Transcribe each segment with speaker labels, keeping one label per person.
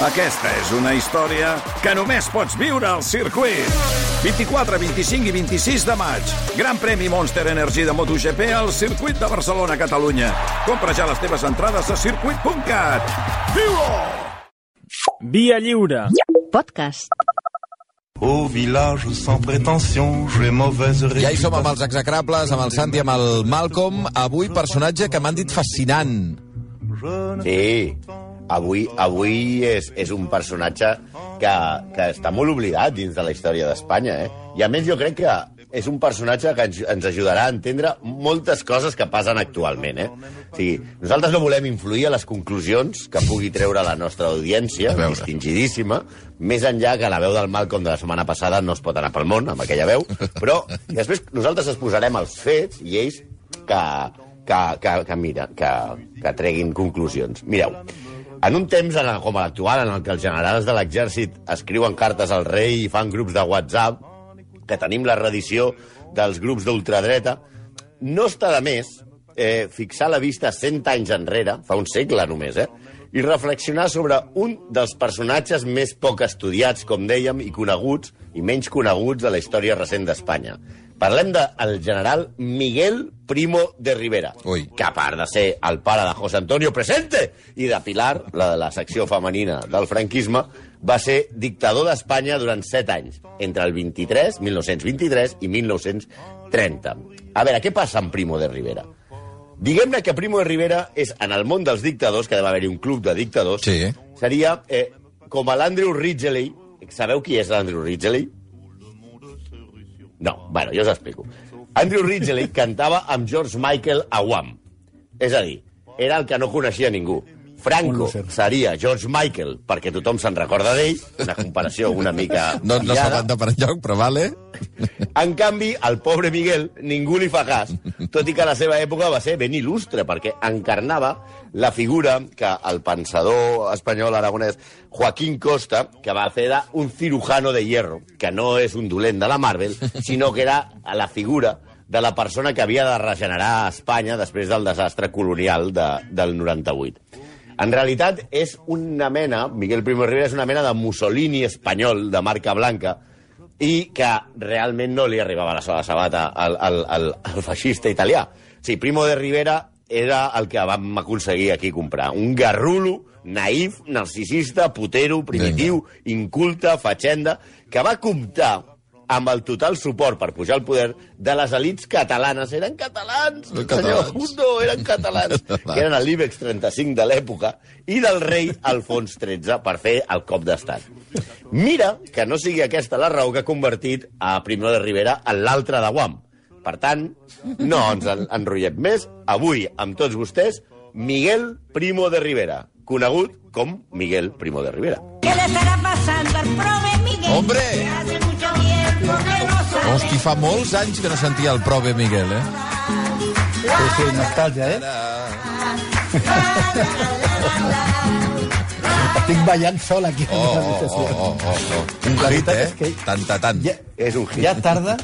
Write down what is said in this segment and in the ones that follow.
Speaker 1: Aquesta és una història que només pots viure al circuit. 24, 25 i 26 de maig. Gran premi Monster Energy de MotoGP al circuit de Barcelona, Catalunya. Compra ja les teves entrades a circuit.cat. Viu-ho!
Speaker 2: Via lliure.
Speaker 3: Podcast.
Speaker 4: Au village sans prétention, j'ai mauvaise réputation.
Speaker 5: Ja hi som amb els execrables, amb el Santi, amb el Malcolm. Avui, personatge que m'han dit fascinant.
Speaker 6: Sí, avui, avui és, és un personatge que, que està molt oblidat dins de la història d'Espanya, eh? I a més jo crec que és un personatge que ens, ens ajudarà a entendre moltes coses que passen actualment, eh? O sigui, nosaltres no volem influir a les conclusions que pugui treure la nostra audiència, distingidíssima, més enllà que la veu del Malcolm de la setmana passada no es pot anar pel món amb aquella veu, però després nosaltres es posarem els fets i ells que, que, que, que, mira, que, que treguin conclusions. Mireu, en un temps en el, com l'actual, en el que els generals de l'exèrcit escriuen cartes al rei i fan grups de WhatsApp, que tenim la redició dels grups d'ultradreta, no està de més eh, fixar la vista 100 anys enrere, fa un segle només, eh? i reflexionar sobre un dels personatges més poc estudiats, com dèiem, i coneguts, i menys coneguts de la història recent d'Espanya. Parlem del general Miguel Primo de Rivera,
Speaker 5: Ui.
Speaker 6: que a part de ser el pare de José Antonio Presente i de Pilar, la de la secció femenina del franquisme, va ser dictador d'Espanya durant set anys, entre el 23, 1923 i 1930. A veure, què passa amb Primo de Rivera? Diguem-ne que Primo de Rivera és, en el món dels dictadors, que deve haver-hi un club de dictadors,
Speaker 5: Sí.
Speaker 6: seria eh, com a l'Andrew Ridgeley. Sabeu qui és l'Andrew Ridgeley? No, bueno, jo us explico. Andrew Ridgeley cantava amb George Michael a Wham. És a dir, era el que no coneixia ningú. Franco seria George Michael, perquè tothom se'n recorda d'ell, una comparació una mica...
Speaker 5: No, no s'aguanta per enlloc, però vale.
Speaker 6: En canvi, al pobre Miguel ningú li fa cas, tot i que a la seva època va ser ben il·lustre, perquè encarnava la figura que el pensador espanyol aragonès Joaquín Costa, que va fer un cirujano de hierro, que no és un dolent de la Marvel, sinó que era la figura de la persona que havia de regenerar Espanya després del desastre colonial de, del 98. En realitat, és una mena, Miguel Primo Rivera és una mena de Mussolini espanyol de marca blanca, i que realment no li arribava la sola sabata al, al, al, al feixista italià. Sí, Primo de Rivera era el que vam aconseguir aquí comprar. Un garrulo, naïf, narcisista, putero, primitiu, inculte, fatxenda, que va comptar amb el total suport per pujar al poder de les elites catalanes. Eren catalans,
Speaker 5: Eren
Speaker 6: senyor
Speaker 5: catalans.
Speaker 6: Hundo, eren catalans, que eren l'IBEX 35 de l'època, i del rei Alfons XIII per fer el cop d'estat. Mira que no sigui aquesta la raó que ha convertit a Primo de Rivera en l'altre de Guam. Per tant, no ens en enrotllem més. Avui, amb tots vostès, Miguel Primo de Rivera, conegut com Miguel Primo de Rivera.
Speaker 7: ¿Qué le estará pasando al prove Miguel?
Speaker 5: Hombre. Hosti, fa molts anys que no sentia el prove Miguel, eh?
Speaker 8: Sí, sí, nostàlgia, eh? Estic ballant sol aquí.
Speaker 5: Oh, oh, oh, oh, oh, oh. Un
Speaker 8: La
Speaker 5: hit,
Speaker 8: veritat
Speaker 5: eh?
Speaker 8: és que-
Speaker 5: Tant, tant, tant.
Speaker 8: Ja,
Speaker 6: És un hit.
Speaker 8: ja tarda,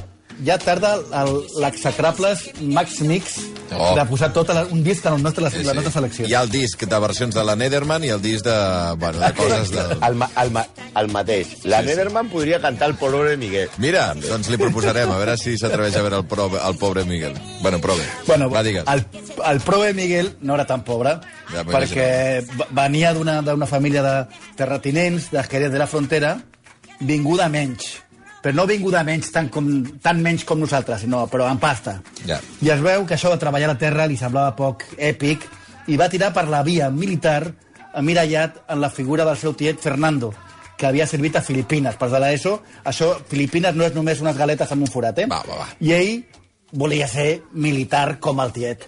Speaker 8: ja tarda el- l'execrables Max Mix
Speaker 5: Oh.
Speaker 8: de posar tot la, un disc en el nostre, la,
Speaker 5: Sí,
Speaker 8: la
Speaker 5: sí.
Speaker 8: nostra selecció.
Speaker 5: Hi ha el disc de versions de la Nederman i el disc de, bueno, de coses de...
Speaker 6: El, ma el, ma el mateix. La
Speaker 5: Sí, sí.
Speaker 6: Nederman podria cantar el pobre Miguel.
Speaker 5: Mira, doncs li proposarem, a veure si s'atreveix a veure el, prove, el pobre Miguel. Bueno, prove.
Speaker 8: Bueno,
Speaker 5: Va, digues.
Speaker 8: el, el prove Miguel no era tan pobre,
Speaker 5: Ja
Speaker 8: perquè venia d'una d'una família de terratinents, de Jerez de la Frontera, vinguda menys. Però no vinguda menys, tant, com, tant menys com nosaltres, sinó, però amb pasta.
Speaker 5: Ja.
Speaker 8: I es veu que això de treballar a la terra li semblava poc èpic i va tirar per la via militar emmirallat en la figura del seu tiet Fernando, que havia servit a Filipines. Per de l'ESO, això, Filipines no és només unes galetes amb un forat, eh?
Speaker 5: Va, va, va.
Speaker 8: I ell volia ser militar com el tiet.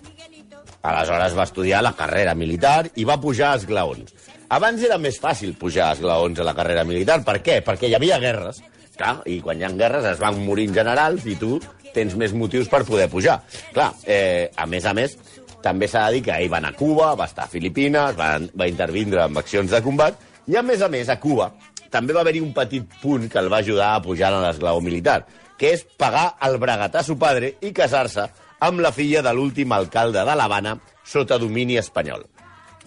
Speaker 6: Aleshores va estudiar la carrera militar i va pujar a esglaons. Abans era més fàcil pujar a esglaons a la carrera militar. Per què? Perquè hi havia guerres. Clar, i quan hi ha guerres es van morint generals i tu tens més motius per poder pujar. Clar, eh, a més a més, també s'ha de dir que ell va anar a Cuba, va estar a Filipines, va, va intervindre en accions de combat, i a més a més, a Cuba també va haver-hi un petit punt que el va ajudar a pujar a l'esglaó militar, que és pagar el bragatà a su padre i casar-se amb la filla de l'últim alcalde de l'Havana sota domini espanyol.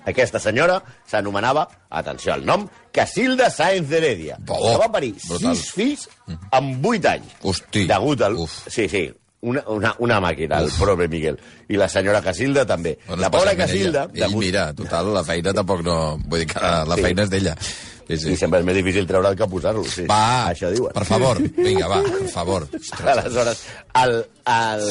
Speaker 6: Aquesta senyora s'anomenava, atenció al nom, Casilda Sáenz d'Heredia,
Speaker 5: Oh,
Speaker 6: que va parir
Speaker 5: brutal.
Speaker 6: sis fills amb vuit anys.
Speaker 5: Hosti.
Speaker 6: Degut al...
Speaker 5: Uf.
Speaker 6: Sí, sí, una, una, una màquina, el pobre Miguel. I la senyora Casilda també.
Speaker 5: Bueno,
Speaker 6: la pobra Casilda...
Speaker 5: Ella. Ell, mira, total, la feina tampoc no... Vull dir que la
Speaker 6: Sí.
Speaker 5: feina és d'ella. Sí, sí.
Speaker 6: I sempre és més difícil treure'l que posar-lo. Sí.
Speaker 5: Va,
Speaker 6: Això diuen.
Speaker 5: per favor, vinga, va, per favor. Ostres.
Speaker 6: Aleshores, el, el,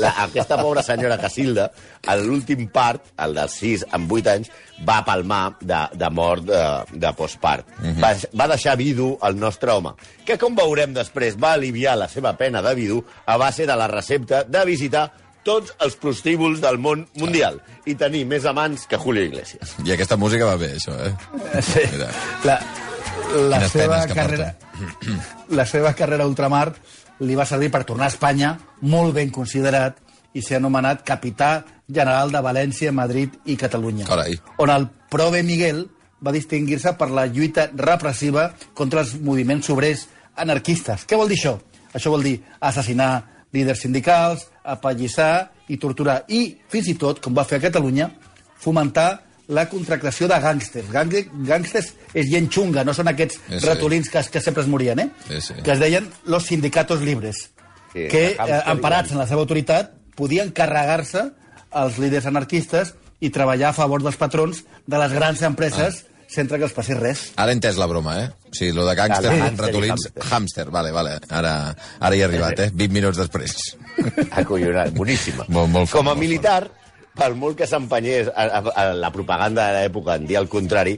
Speaker 6: la, aquesta pobra senyora Casilda, a l'últim part, el dels 6 amb 8 anys, va palmar de, de mort de, de postpart.
Speaker 5: Mhm.
Speaker 6: va, va deixar vidu el nostre home, que, com veurem després, va aliviar la seva pena de vidu a base de la recepta de visitar tots els prostíbuls del món mundial i tenir més amants que Julio Iglesias.
Speaker 5: I aquesta música va bé, això, eh?
Speaker 8: Sí.
Speaker 5: Mira.
Speaker 8: La, la,
Speaker 5: Quines
Speaker 8: seva carrera, la seva carrera a ultramar li va servir per tornar a Espanya, molt ben considerat, i ser anomenat capità general de València, Madrid i Catalunya.
Speaker 5: Carai.
Speaker 8: On el prove Miguel va distingir-se per la lluita repressiva contra els moviments obrers anarquistes. Què vol dir això? Això vol dir assassinar líders sindicals, apallissar i torturar. I, fins i tot, com va fer a Catalunya, fomentar la contractació de gàngsters. Gang gàngsters és gent xunga, no són aquests
Speaker 5: Sí, sí.
Speaker 8: ratolins que, que sempre es morien, eh?
Speaker 5: Sí, sí.
Speaker 8: Que es deien los sindicatos libres,
Speaker 6: Sí,
Speaker 8: que, eh, emparats en la seva autoritat, podien carregar-se els líders anarquistes i treballar a favor dels patrons de les grans empreses
Speaker 5: Ah.
Speaker 8: Sense que els passi res.
Speaker 5: Ara he entès la broma, eh? O sigui, lo de gàngster,
Speaker 6: Ah, i
Speaker 5: ratolins,
Speaker 6: hàmster.
Speaker 5: hàmster, vale, vale. Ara, ara hi he arribat, eh? 20 minuts després.
Speaker 6: Acollonat, boníssima.
Speaker 5: Molt, molt fort,
Speaker 6: Com a
Speaker 5: molt
Speaker 6: militar, per molt que s'empenyés a, a, a la propaganda de l'època en dir el contrari,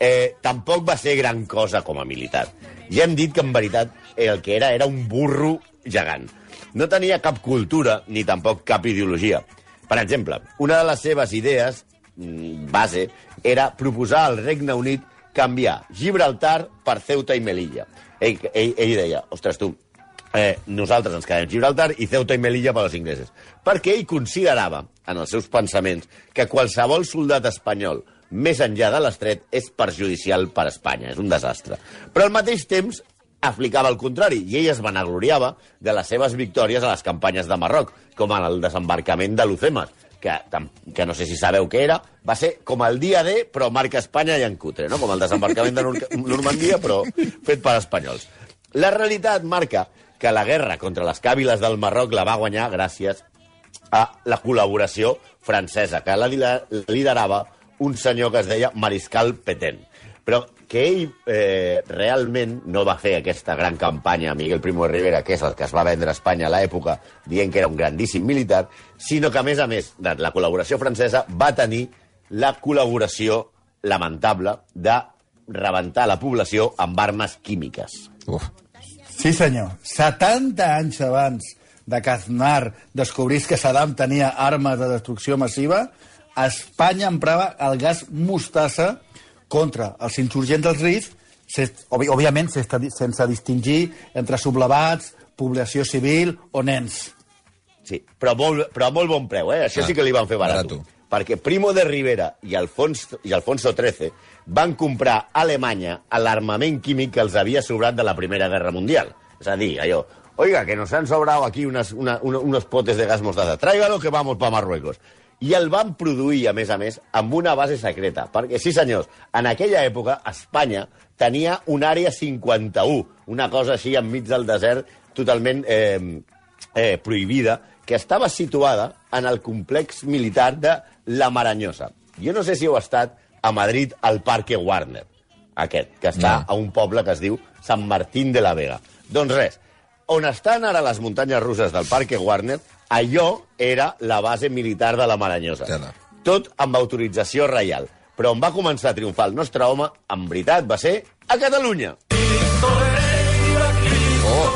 Speaker 6: eh, tampoc va ser gran cosa com a militar. Ja hem dit que, en veritat, el que era era un burro gegant. No tenia cap cultura ni tampoc cap ideologia. Per exemple, una de les seves idees base era proposar al Regne Unit canviar Gibraltar per Ceuta i Melilla. Ell, ell, ell deia, ostres, tu, eh, nosaltres ens quedem Gibraltar i Ceuta i Melilla per als ingleses. Perquè ell considerava, en els seus pensaments, que qualsevol soldat espanyol més enllà de l'estret és perjudicial per a Espanya, és un desastre. Però al mateix temps aplicava el contrari, i ell es vanagloriava de les seves victòries a les campanyes de Marroc, com en el desembarcament de Lucemas, que, que no sé si sabeu què era, va ser com el dia D, però marca Espanya i en cutre, no? com el desembarcament de Nor Normandia, però fet per espanyols. La realitat marca que la guerra contra les càviles del Marroc la va guanyar gràcies a la col·laboració francesa, que la liderava un senyor que es deia Mariscal Petén. Però que ell eh, realment no va fer aquesta gran campanya a Miguel Primo de Rivera, que és el que es va vendre a Espanya a l'època, dient que era un grandíssim militar, sinó que, a més a més de la col·laboració francesa, va tenir la col·laboració lamentable de rebentar la població amb armes químiques.
Speaker 5: Uf.
Speaker 8: Sí, senyor. 70 anys abans de que Aznar descobrís que Saddam tenia armes de destrucció massiva, Espanya emprava el gas mostassa contra els insurgents dels RIF, òbviament sense, distingir entre sublevats, població civil o nens.
Speaker 6: Sí, però, molt, però a molt bon preu, eh? Això
Speaker 5: Ah,
Speaker 6: sí que li van fer barat.
Speaker 5: barato.
Speaker 6: Perquè Primo de Rivera i Alfonso, i Alfonso XIII van comprar a Alemanya l'armament químic que els havia sobrat de la Primera Guerra Mundial. És a dir, allò, oiga, que nos han sobrado aquí unas, una, unos potes de gas mostaza, tráigalo que vamos pa Marruecos. I el van produir, a més a més, amb una base secreta. Perquè, sí senyors, en aquella època, Espanya tenia una àrea 51, una cosa així enmig del desert, totalment eh, eh, prohibida, que estava situada en el complex militar de La Maranyosa. Jo no sé si heu estat a Madrid al Parque Warner, aquest, que està
Speaker 5: No.
Speaker 6: a un poble que es diu Sant Martín de la Vega. Doncs res, on estan ara les muntanyes russes del Parque Warner, allò era la base militar de la Maranyosa.
Speaker 5: Tela.
Speaker 6: Tot amb autorització reial. Però on va començar a triomfar el nostre home, en veritat, va ser a Catalunya.
Speaker 5: Oh!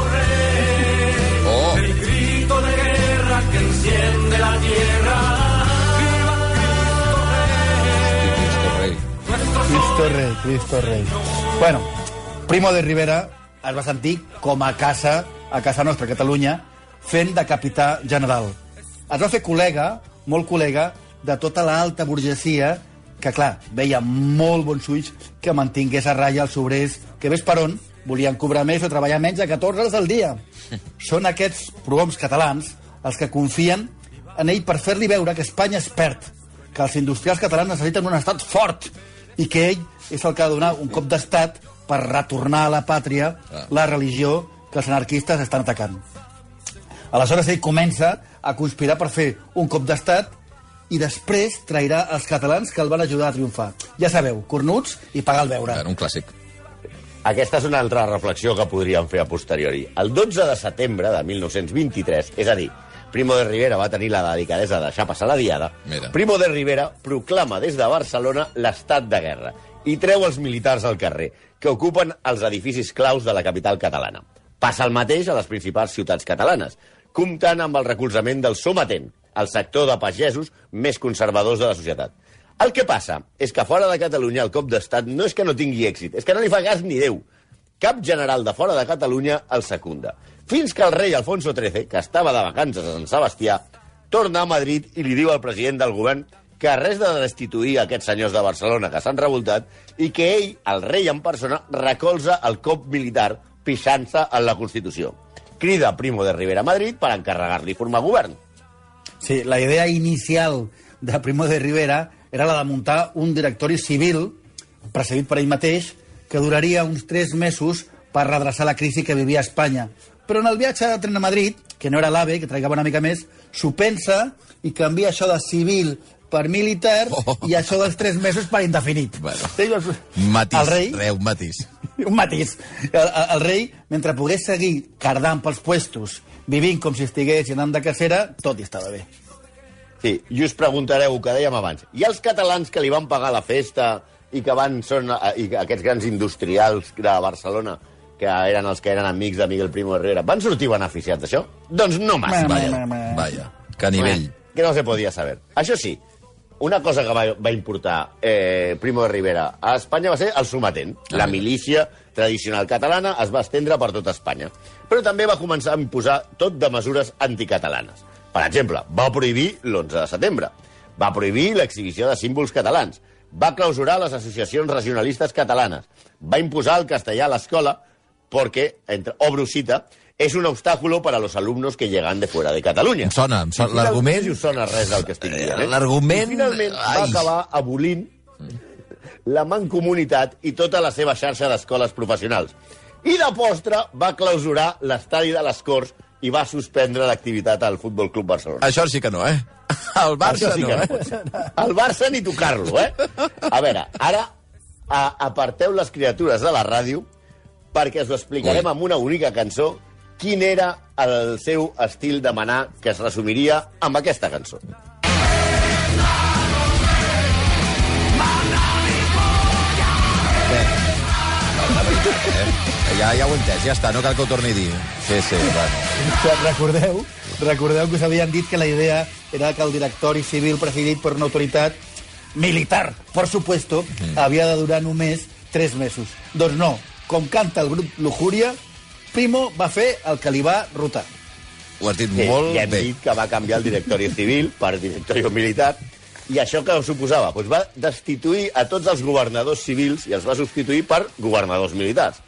Speaker 5: Oh! Hosti, Cristo rei.
Speaker 8: Cristo rei, Cristo rei. Bueno, Primo de Rivera es va sentir com a casa, a casa nostra, a Catalunya, fent de capità general. Es va fer col·lega, molt col·lega, de tota l'alta burgesia que, clar, veia molt bons ulls que mantingués a ratlla els obrers que ves per on volien cobrar més o treballar menys de 14 hores al dia. Són aquests prohoms catalans els que confien en ell per fer-li veure que Espanya es perd que els industrials catalans necessiten un estat fort i que ell és el que ha de donar un cop d'estat per retornar a la pàtria la religió que els anarquistes estan atacant. Aleshores ell comença a conspirar per fer un cop d'estat i després trairà els catalans que el van ajudar a triomfar. Ja sabeu, cornuts i pagar el beure.
Speaker 5: Bueno, un clàssic.
Speaker 6: Aquesta és una altra reflexió que podríem fer a posteriori. El 12 de setembre de 1923, és a dir, Primo de Rivera va tenir la delicadesa de deixar passar la diada,
Speaker 5: Mira.
Speaker 6: Primo de Rivera proclama des de Barcelona l'estat de guerra i treu els militars al carrer, que ocupen els edificis claus de la capital catalana. Passa el mateix a les principals ciutats catalanes, comptant amb el recolzament del Somatent, el sector de pagesos més conservadors de la societat. El que passa és que fora de Catalunya el cop d'estat no és que no tingui èxit, és que no li fa cas ni Déu. Cap general de fora de Catalunya el secunda. Fins que el rei Alfonso XIII, que estava de vacances a Sant Sebastià, torna a Madrid i li diu al president del govern que res de destituir aquests senyors de Barcelona que s'han revoltat i que ell, el rei en persona, recolza el cop militar pixant-se en la Constitució. Crida Primo de Rivera a Madrid per encarregar-li formar govern.
Speaker 8: Sí, la idea inicial de Primo de Rivera era la de muntar un directori civil, precedit per ell mateix, que duraria uns tres mesos per redreçar la crisi que vivia Espanya. Però en el viatge de tren a Madrid, que no era l'AVE, que traigava una mica més, s'ho pensa i canvia això de civil per militar
Speaker 5: Oh.
Speaker 8: i això dels tres mesos per indefinit.
Speaker 5: Bueno.
Speaker 8: Sí, doncs,
Speaker 5: Matís,
Speaker 8: El rei,
Speaker 5: Reu, matís.
Speaker 8: un matís. El, el, el rei, mentre pogués seguir cardant pels puestos, vivint com si estigués anant de cacera, tot hi estava bé.
Speaker 6: Sí, i us preguntareu, el que dèiem abans, hi ha els catalans que li van pagar la festa i que van, són eh, i que aquests grans industrials de Barcelona que eren els que eren amics de Miguel Primo de Rivera, van sortir beneficiats d'això? Doncs no massa.
Speaker 8: Ma, ma,
Speaker 5: Vaja, vaja. Que a nivell.
Speaker 6: Que no se podia saber. Això sí, una cosa que va, va importar eh, Primo de Rivera a Espanya va ser el sometent.
Speaker 5: Ah,
Speaker 6: La milícia tradicional catalana es va estendre per tot Espanya. Però també va començar a imposar tot de mesures anticatalanes. Per exemple, va prohibir l'11 de setembre. Va prohibir l'exhibició de símbols catalans. Va clausurar les associacions regionalistes catalanes. Va imposar el castellà a l'escola porque, entre, obro cita, es un obstáculo para los alumnos que llegan de fuera de Catalunya.
Speaker 5: Em sona, em sona l'argument.
Speaker 6: Si us sona res del que estic dient, eh?
Speaker 5: L'argument-
Speaker 6: finalment va
Speaker 5: Ai.
Speaker 6: acabar abolint la mancomunitat i tota la seva xarxa d'escoles professionals. I de postre va clausurar l'estadi de les Corts i va suspendre l'activitat al Futbol Club Barcelona.
Speaker 5: Això sí que no, eh? El Barça
Speaker 6: Això sí
Speaker 5: no, eh?
Speaker 6: no. El Barça ni tocar-lo, eh? A veure, ara a, aparteu les criatures de la ràdio perquè us ho explicarem
Speaker 5: Ui.
Speaker 6: amb una única cançó quin era el seu estil de manar que es resumiria amb aquesta cançó.
Speaker 5: Eh? Ja, ja ho he entès, ja està, no cal que ho torni a dir. Sí, sí, bueno.
Speaker 8: Recordeu, recordeu que us havien dit que la idea era que el directori civil presidit per una autoritat militar, por supuesto,
Speaker 5: Mm.
Speaker 8: havia de durar només tres mesos. Doncs no, com canta el grup Lujuria, Primo va fer el que li va rotar.
Speaker 5: Ho has dit
Speaker 6: Sí,
Speaker 5: molt
Speaker 6: ja hem
Speaker 5: bé.
Speaker 6: dit que va canviar el directori civil per directori militar i això que suposava? Doncs va destituir a tots els governadors civils i els va substituir per governadors militars.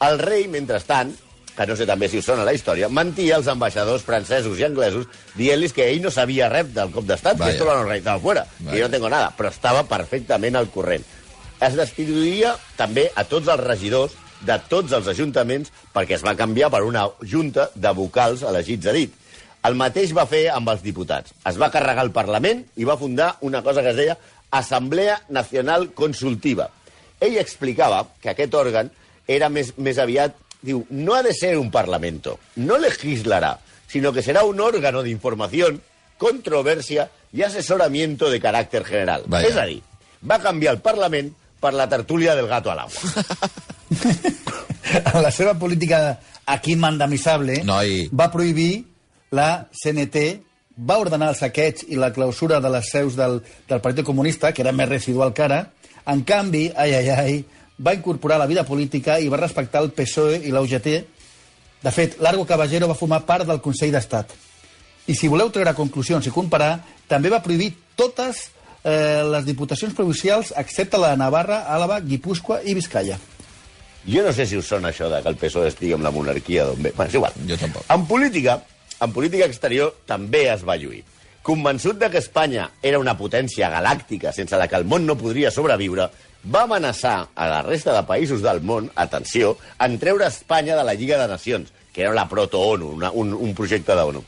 Speaker 6: El rei, mentrestant, que no sé també si us sona la història, mentia als ambaixadors francesos i anglesos dient-los que ell no sabia res del cop d'estat, que esto lo han organizado fuera, que yo no tengo nada, però estava perfectament al corrent. Es destituïa també a tots els regidors de tots els ajuntaments perquè es va canviar per una junta de vocals elegits a dit. El mateix va fer amb els diputats. Es va carregar el Parlament i va fundar una cosa que es deia Assemblea Nacional Consultiva. Ell explicava que aquest òrgan era més, més aviat... Diu, no ha de ser un parlamento, no legislará, sino que será un órgano de información, controversia y asesoramiento de carácter general.
Speaker 5: Vaya.
Speaker 6: És a dir, va canviar el Parlament per la tertúlia del gato al agua.
Speaker 8: En la seva política aquí manda mi sable,
Speaker 5: Noi.
Speaker 8: va prohibir la CNT, va ordenar el saqueig i la clausura de les seus del, del Partit Comunista, que era més residual que ara. En canvi, ai, ai, ai, va incorporar la vida política i va respectar el PSOE i la UGT. De fet, Largo Caballero va formar part del Consell d'Estat. I si voleu treure conclusions i comparar, també va prohibir totes eh, les diputacions provincials excepte la de Navarra, Àlava, Guipúscoa i Vizcaya.
Speaker 6: Jo no sé si us sona això de que el PSOE estigui amb la monarquia d'on ve. Bueno, és igual.
Speaker 5: Jo tampoc.
Speaker 6: En política, en política exterior també es va lluir. convençut de que Espanya era una potència galàctica sense la que el món no podria sobreviure, va amenaçar a la resta de països del món, atenció, en treure Espanya de la Lliga de Nacions, que era la proto-ONU, un, un projecte d'ONU.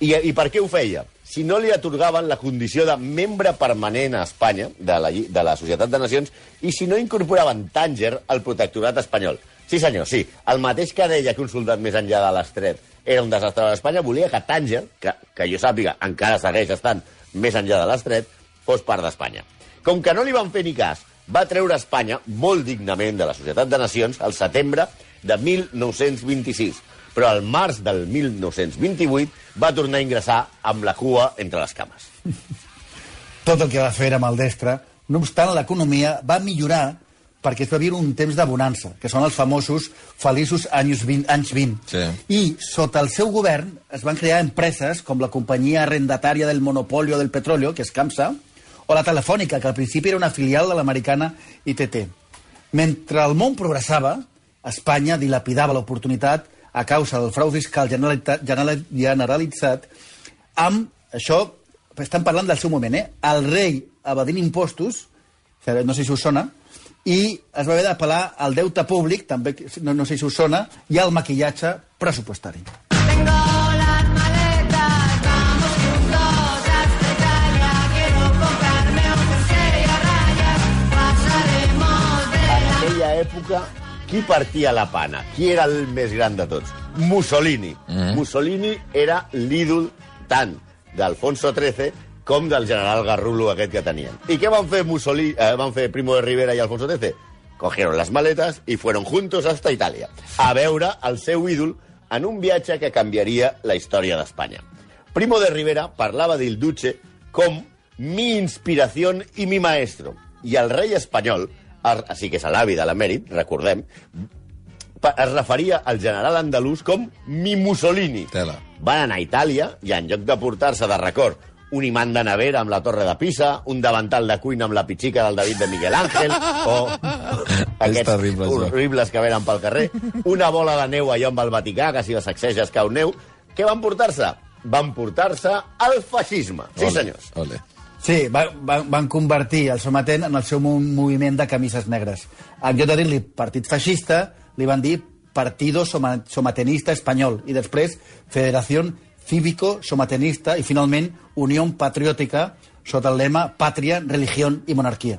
Speaker 6: I, I per què ho feia? Si no li atorgaven la condició de membre permanent a Espanya de la, de la Societat de Nacions i si no incorporaven Tànger al protectorat espanyol. Sí, senyor, sí. El mateix que deia que un soldat més enllà de l'estret era un desastre a Espanya, volia que Tànger, que, que jo sàpiga encara segueix estant més enllà de l'estret, fos part d'Espanya. Com que no li van fer ni cas, va treure Espanya molt dignament de la Societat de Nacions al setembre de 1926 però al març del 1928 va tornar a ingressar amb la cua entre les cames.
Speaker 8: tot el que va fer era maldestre. No obstant, l'economia va millorar perquè es va viure un temps de bonança, que són els famosos feliços anys 20. Anys 20.
Speaker 5: Sí.
Speaker 8: I sota el seu govern es van crear empreses com la companyia arrendatària del monopolio del petróleo, que és CAMSA, o la Telefònica, que al principi era una filial de l'americana ITT. Mentre el món progressava, Espanya dilapidava l'oportunitat a causa del frau fiscal generalitzat amb això, estan parlant del seu moment, eh? El rei evadint impostos, no sé si us sona, i es va haver d'apel·lar al deute públic, també, no, no sé si us sona, i al maquillatge pressupostari.
Speaker 6: Època, qui partia la pana? Qui era el més gran de tots? Mussolini. Mm. Mussolini era l'ídol tant d'Alfonso XIII com del general Garrulo aquest que tenien. I què van fer Mussolini, eh, van fer Primo de Rivera i Alfonso XIII? Cogieron las maletas y fueron juntos hasta Italia a veure el seu ídol en un viatge que canviaria la història d'Espanya. Primo de Rivera parlava del Duce com mi inspiración y mi maestro. I el rei espanyol, així que és l'avi de l'emèrit, recordem, es referia al general andalús com mi Mussolini.
Speaker 5: Tela.
Speaker 6: Van anar a Itàlia i en lloc de portar-se de record un imant de nevera amb la torre de Pisa, un davantal de cuina amb la pitxica del David de Miguel Ángel, o aquests
Speaker 5: terrible,
Speaker 6: horribles que venen pel carrer, una bola de neu allò amb el Vaticà, que si la sacseges cau neu. Què van portar-se? Van portar-se al feixisme. Sí,
Speaker 5: Ole,
Speaker 6: senyors.
Speaker 5: Ole.
Speaker 8: Sí, va, va, van convertir el sometent en el seu mo- moviment de camises negres. En lloc de dir-li partit feixista, li van dir Partido Soma- Somatenista Espanyol i després Federació Cívico Somatenista i finalment Unió Patriòtica sota el lema Pàtria, Religió i Monarquia.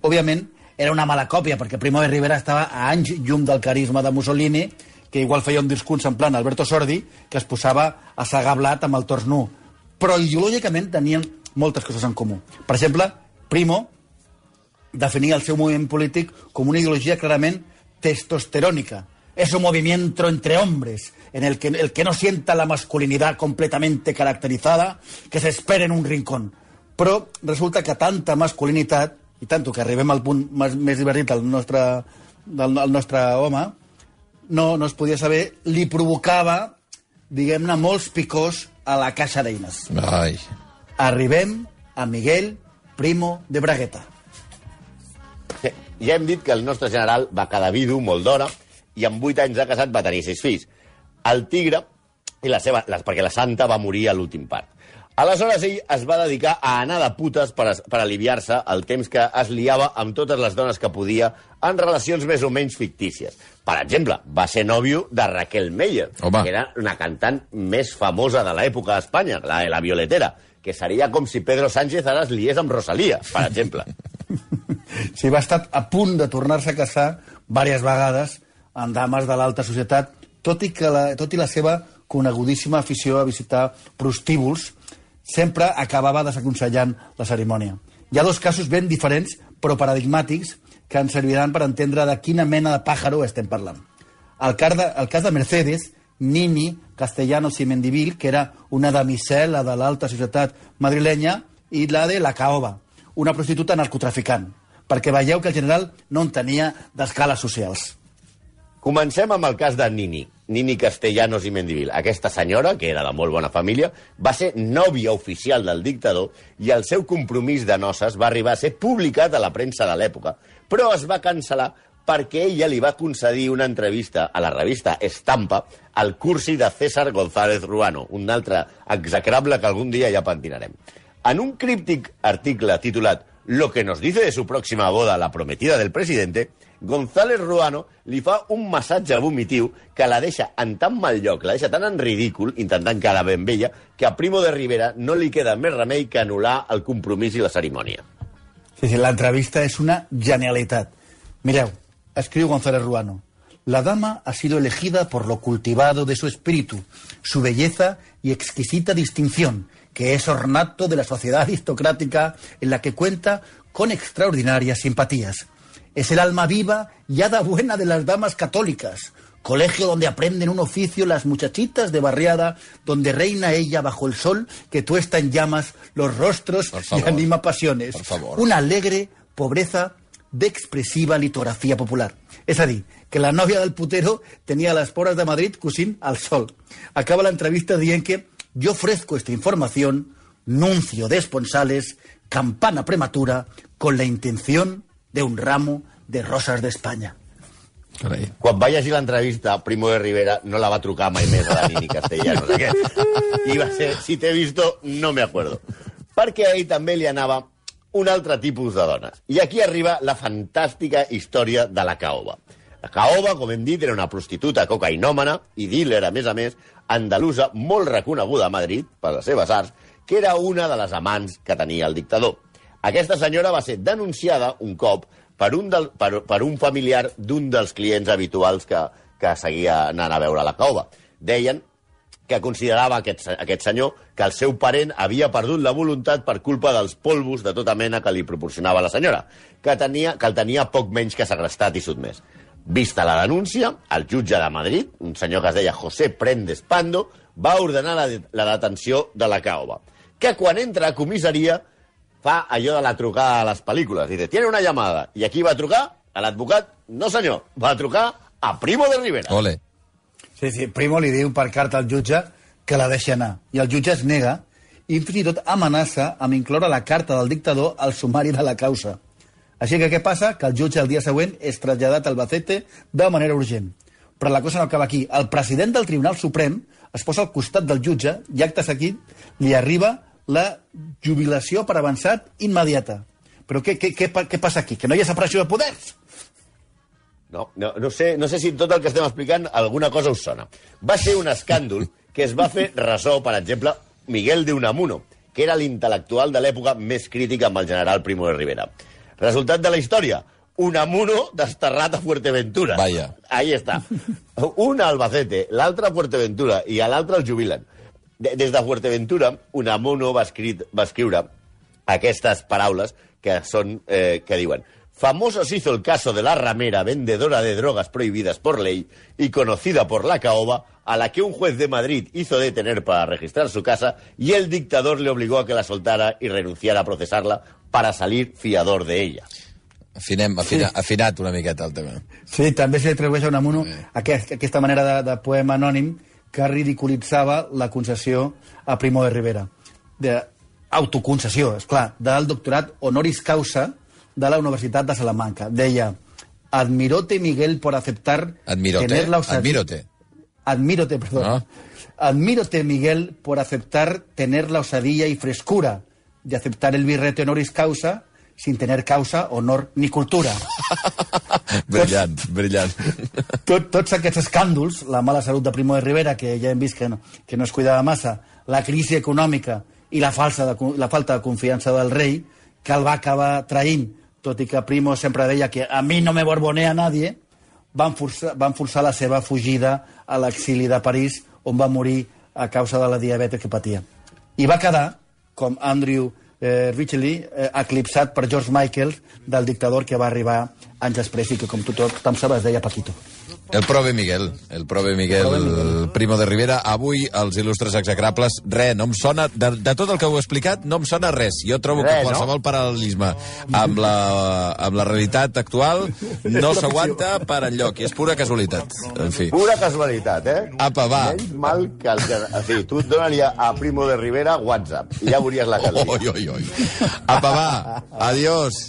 Speaker 8: Òbviament, era una mala còpia perquè Primo de Rivera estava a anys llum del carisma de Mussolini que igual feia un discurs en plan Alberto Sordi que es posava a segar blat amb el tors nu però ideològicament tenien moltes coses en comú. Per exemple, Primo definia el seu moviment polític com una ideologia clarament testosterònica. Es un movimiento entre hombres, en el que, el que no sienta la masculinidad completamente caracterizada, que se en un rincón. Però resulta que tanta masculinitat, i tanto que arribem al punt més, més divertit del nostre, del, del nostre home, no, no es podia saber, li provocava, diguem-ne, molts picors a la caixa d'eines.
Speaker 5: Ai.
Speaker 8: Arribem a Miguel Primo de Bragueta.
Speaker 6: Ja hem dit que el nostre general va quedar vidu molt d'hora i amb 8 anys de casat va tenir 6 fills. El tigre, i la seva, les, perquè la santa va morir a l'últim part. Aleshores ell es va dedicar a anar de putes per, per aliviar-se el temps que es liava amb totes les dones que podia en relacions més o menys fictícies. Per exemple, va ser nòvio de Raquel Meyer,
Speaker 5: Home.
Speaker 6: que era una cantant més famosa de l'època a Espanya, la de la Violetera, que seria com si Pedro Sánchez ara es liés amb Rosalía, per exemple.
Speaker 8: Sí, va estar a punt de tornar-se a casar diverses vegades amb dames de l'alta societat, tot i, que la, tot i la seva conegudíssima afició a visitar prostíbuls, sempre acabava desaconsellant la cerimònia. Hi ha dos casos ben diferents, però paradigmàtics, que ens serviran per entendre de quina mena de pàjaro estem parlant. El cas de, el cas de Mercedes, Nini Castellanos i Mendivil, que era una damisela de l'alta societat madrilenya, i la de la Caoba, una prostituta narcotraficant, perquè veieu que el general no en tenia d'escales socials.
Speaker 6: Comencem amb el cas de Nini, Nini Castellanos i Mendivil. Aquesta senyora, que era de molt bona família, va ser nòvia oficial del dictador i el seu compromís de noces va arribar a ser publicat a la premsa de l'època, però es va cancel·lar perquè ella li va concedir una entrevista a la revista Estampa al cursi de César González Ruano, un altre execrable que algun dia ja pentinarem. En un críptic article titulat Lo que nos dice de su próxima boda la prometida del presidente, González Ruano li fa un massatge vomitiu que la deixa en tan mal lloc, la deixa tan en ridícul, intentant quedar ben vella, que a Primo de Rivera no li queda més remei que anul·lar el compromís i la cerimònia.
Speaker 8: Sí, sí, l'entrevista és una genialitat. Mireu, escriu González Ruano. La dama ha sido elegida por lo cultivado de su espíritu, su belleza y exquisita distinción, que es ornato de la sociedad aristocrática en la que cuenta con extraordinarias simpatías. Es el alma viva y hada buena de las damas católicas, colegio donde aprenden un oficio las muchachitas de barriada, donde reina ella bajo el sol que tuesta en llamas los rostros y anima pasiones. Una alegre pobreza d'expressiva litografia popular. És a dir, que la nòvia del putero tenia les pobres de Madrid cosint al sol. Acaba l'entrevista dient que yo ofrezco esta información, nuncio de esponsales, campana prematura, con la intención de un ramo de rosas de España.
Speaker 5: Carai.
Speaker 6: Quan va llegir l'entrevista, Primo de Rivera no la va trucar mai més a la Nini Castellanos. Aquest. I va ser, si t'he visto, no me acuerdo. Perquè ell també li anava un altre tipus de dones. I aquí arriba la fantàstica història de la Caoba. La Caoba, com hem dit, era una prostituta cocainòmana i dealer, a més a més, andalusa, molt reconeguda a Madrid per les seves arts, que era una de les amants que tenia el dictador. Aquesta senyora va ser denunciada un cop per un, del, per, per un familiar d'un dels clients habituals que, que seguia anant a veure la caoba. Deien que considerava aquest, aquest senyor que el seu parent havia perdut la voluntat per culpa dels polvos de tota mena que li proporcionava la senyora, que, tenia, que el tenia poc menys que segrestat i sotmès. Vista la denúncia, el jutge de Madrid, un senyor que es deia José Prendes Pando, va ordenar la, la detenció de la caoba, que quan entra a comissaria fa allò de la trucada a les pel·lícules. Dice, tiene una llamada. I aquí va trucar a l'advocat, no senyor, va trucar a Primo de Rivera.
Speaker 5: Ole.
Speaker 8: Sí, sí, Primo li diu per carta al jutge que la deixi anar. I el jutge es nega i fins i tot amenaça amb incloure la carta del dictador al sumari de la causa. Així que què passa? Que el jutge el dia següent és traslladat al Albacete de manera urgent. Però la cosa no acaba aquí. El president del Tribunal Suprem es posa al costat del jutge i acte seguit li arriba la jubilació per avançat immediata. Però què, què, què, què passa aquí? Que no hi ha separació de poders?
Speaker 6: No, no, no, sé, no sé si tot el que estem explicant alguna cosa us sona. Va ser un escàndol que es va fer ressò, per exemple, Miguel de Unamuno, que era l'intel·lectual de l'època més crítica amb el general Primo de Rivera. Resultat de la història, Unamuno desterrat a Fuerteventura.
Speaker 5: Vaya.
Speaker 6: Ahí està. Un a Albacete, l'altre a Fuerteventura i a l'altre el jubilen. De- Des de Fuerteventura, Unamuno va, escrit, va escriure aquestes paraules que són eh, que diuen Famoso se hizo el caso de la ramera vendedora de drogas prohibidas por ley y conocida por la caoba, a la que un juez de Madrid hizo detener para registrar su casa y el dictador le obligó a que la soltara y renunciara a procesarla para salir fiador de ella.
Speaker 5: Afinem, afina, afinat una miqueta el tema.
Speaker 8: Sí, també se li atribueix a Unamuno aquest, aquesta manera de, de poema anònim que ridiculitzava la concessió a Primo de Rivera. De autoconcessió, és clar, del doctorat honoris causa de la Universitat de Salamanca. Deia, admirote Miguel por aceptar
Speaker 5: Admirote?
Speaker 8: tener la osadía...
Speaker 5: Admirote.
Speaker 8: Admirote, perdón.
Speaker 5: Ah.
Speaker 8: Admirote, Miguel, por aceptar tener la osadía y frescura de aceptar el birrete honoris causa sin tener causa, honor ni cultura.
Speaker 5: Brillant, brillant.
Speaker 8: Tot, tots aquests escàndols, la mala salut de Primo de Rivera, que ja hem vist que no, que no es cuidava massa, la crisi econòmica i la, falsa de, la falta de confiança del rei, que el va acabar traint, tot i que Primo sempre deia que a mi no me borbonea nadie, van forçar, van forçar la seva fugida a l'exili de París, on va morir a causa de la diabetes que patia. I va quedar, com Andrew eh, Richelieu, eh, eclipsat per George Michael, del dictador que va arribar anys després i que, com tu tothom sabes, deia Paquito.
Speaker 5: El prove Miguel, el prove Miguel, el Primo de Rivera. Avui, els il·lustres execrables, res, no em sona... De, de tot el que heu explicat, no em sona res. Jo trobo que
Speaker 6: Res, no?
Speaker 5: qualsevol paral·lelisme amb la, amb la realitat actual no s'aguanta per enlloc, i és pura casualitat. En fi.
Speaker 6: Pura casualitat, eh?
Speaker 5: Apa, va.
Speaker 6: Menys mal que el que... O sigui, tu et donaria a Primo de Rivera WhatsApp i ja veuries la dia.
Speaker 5: Oi, oi, oi. Apa, va. Adiós.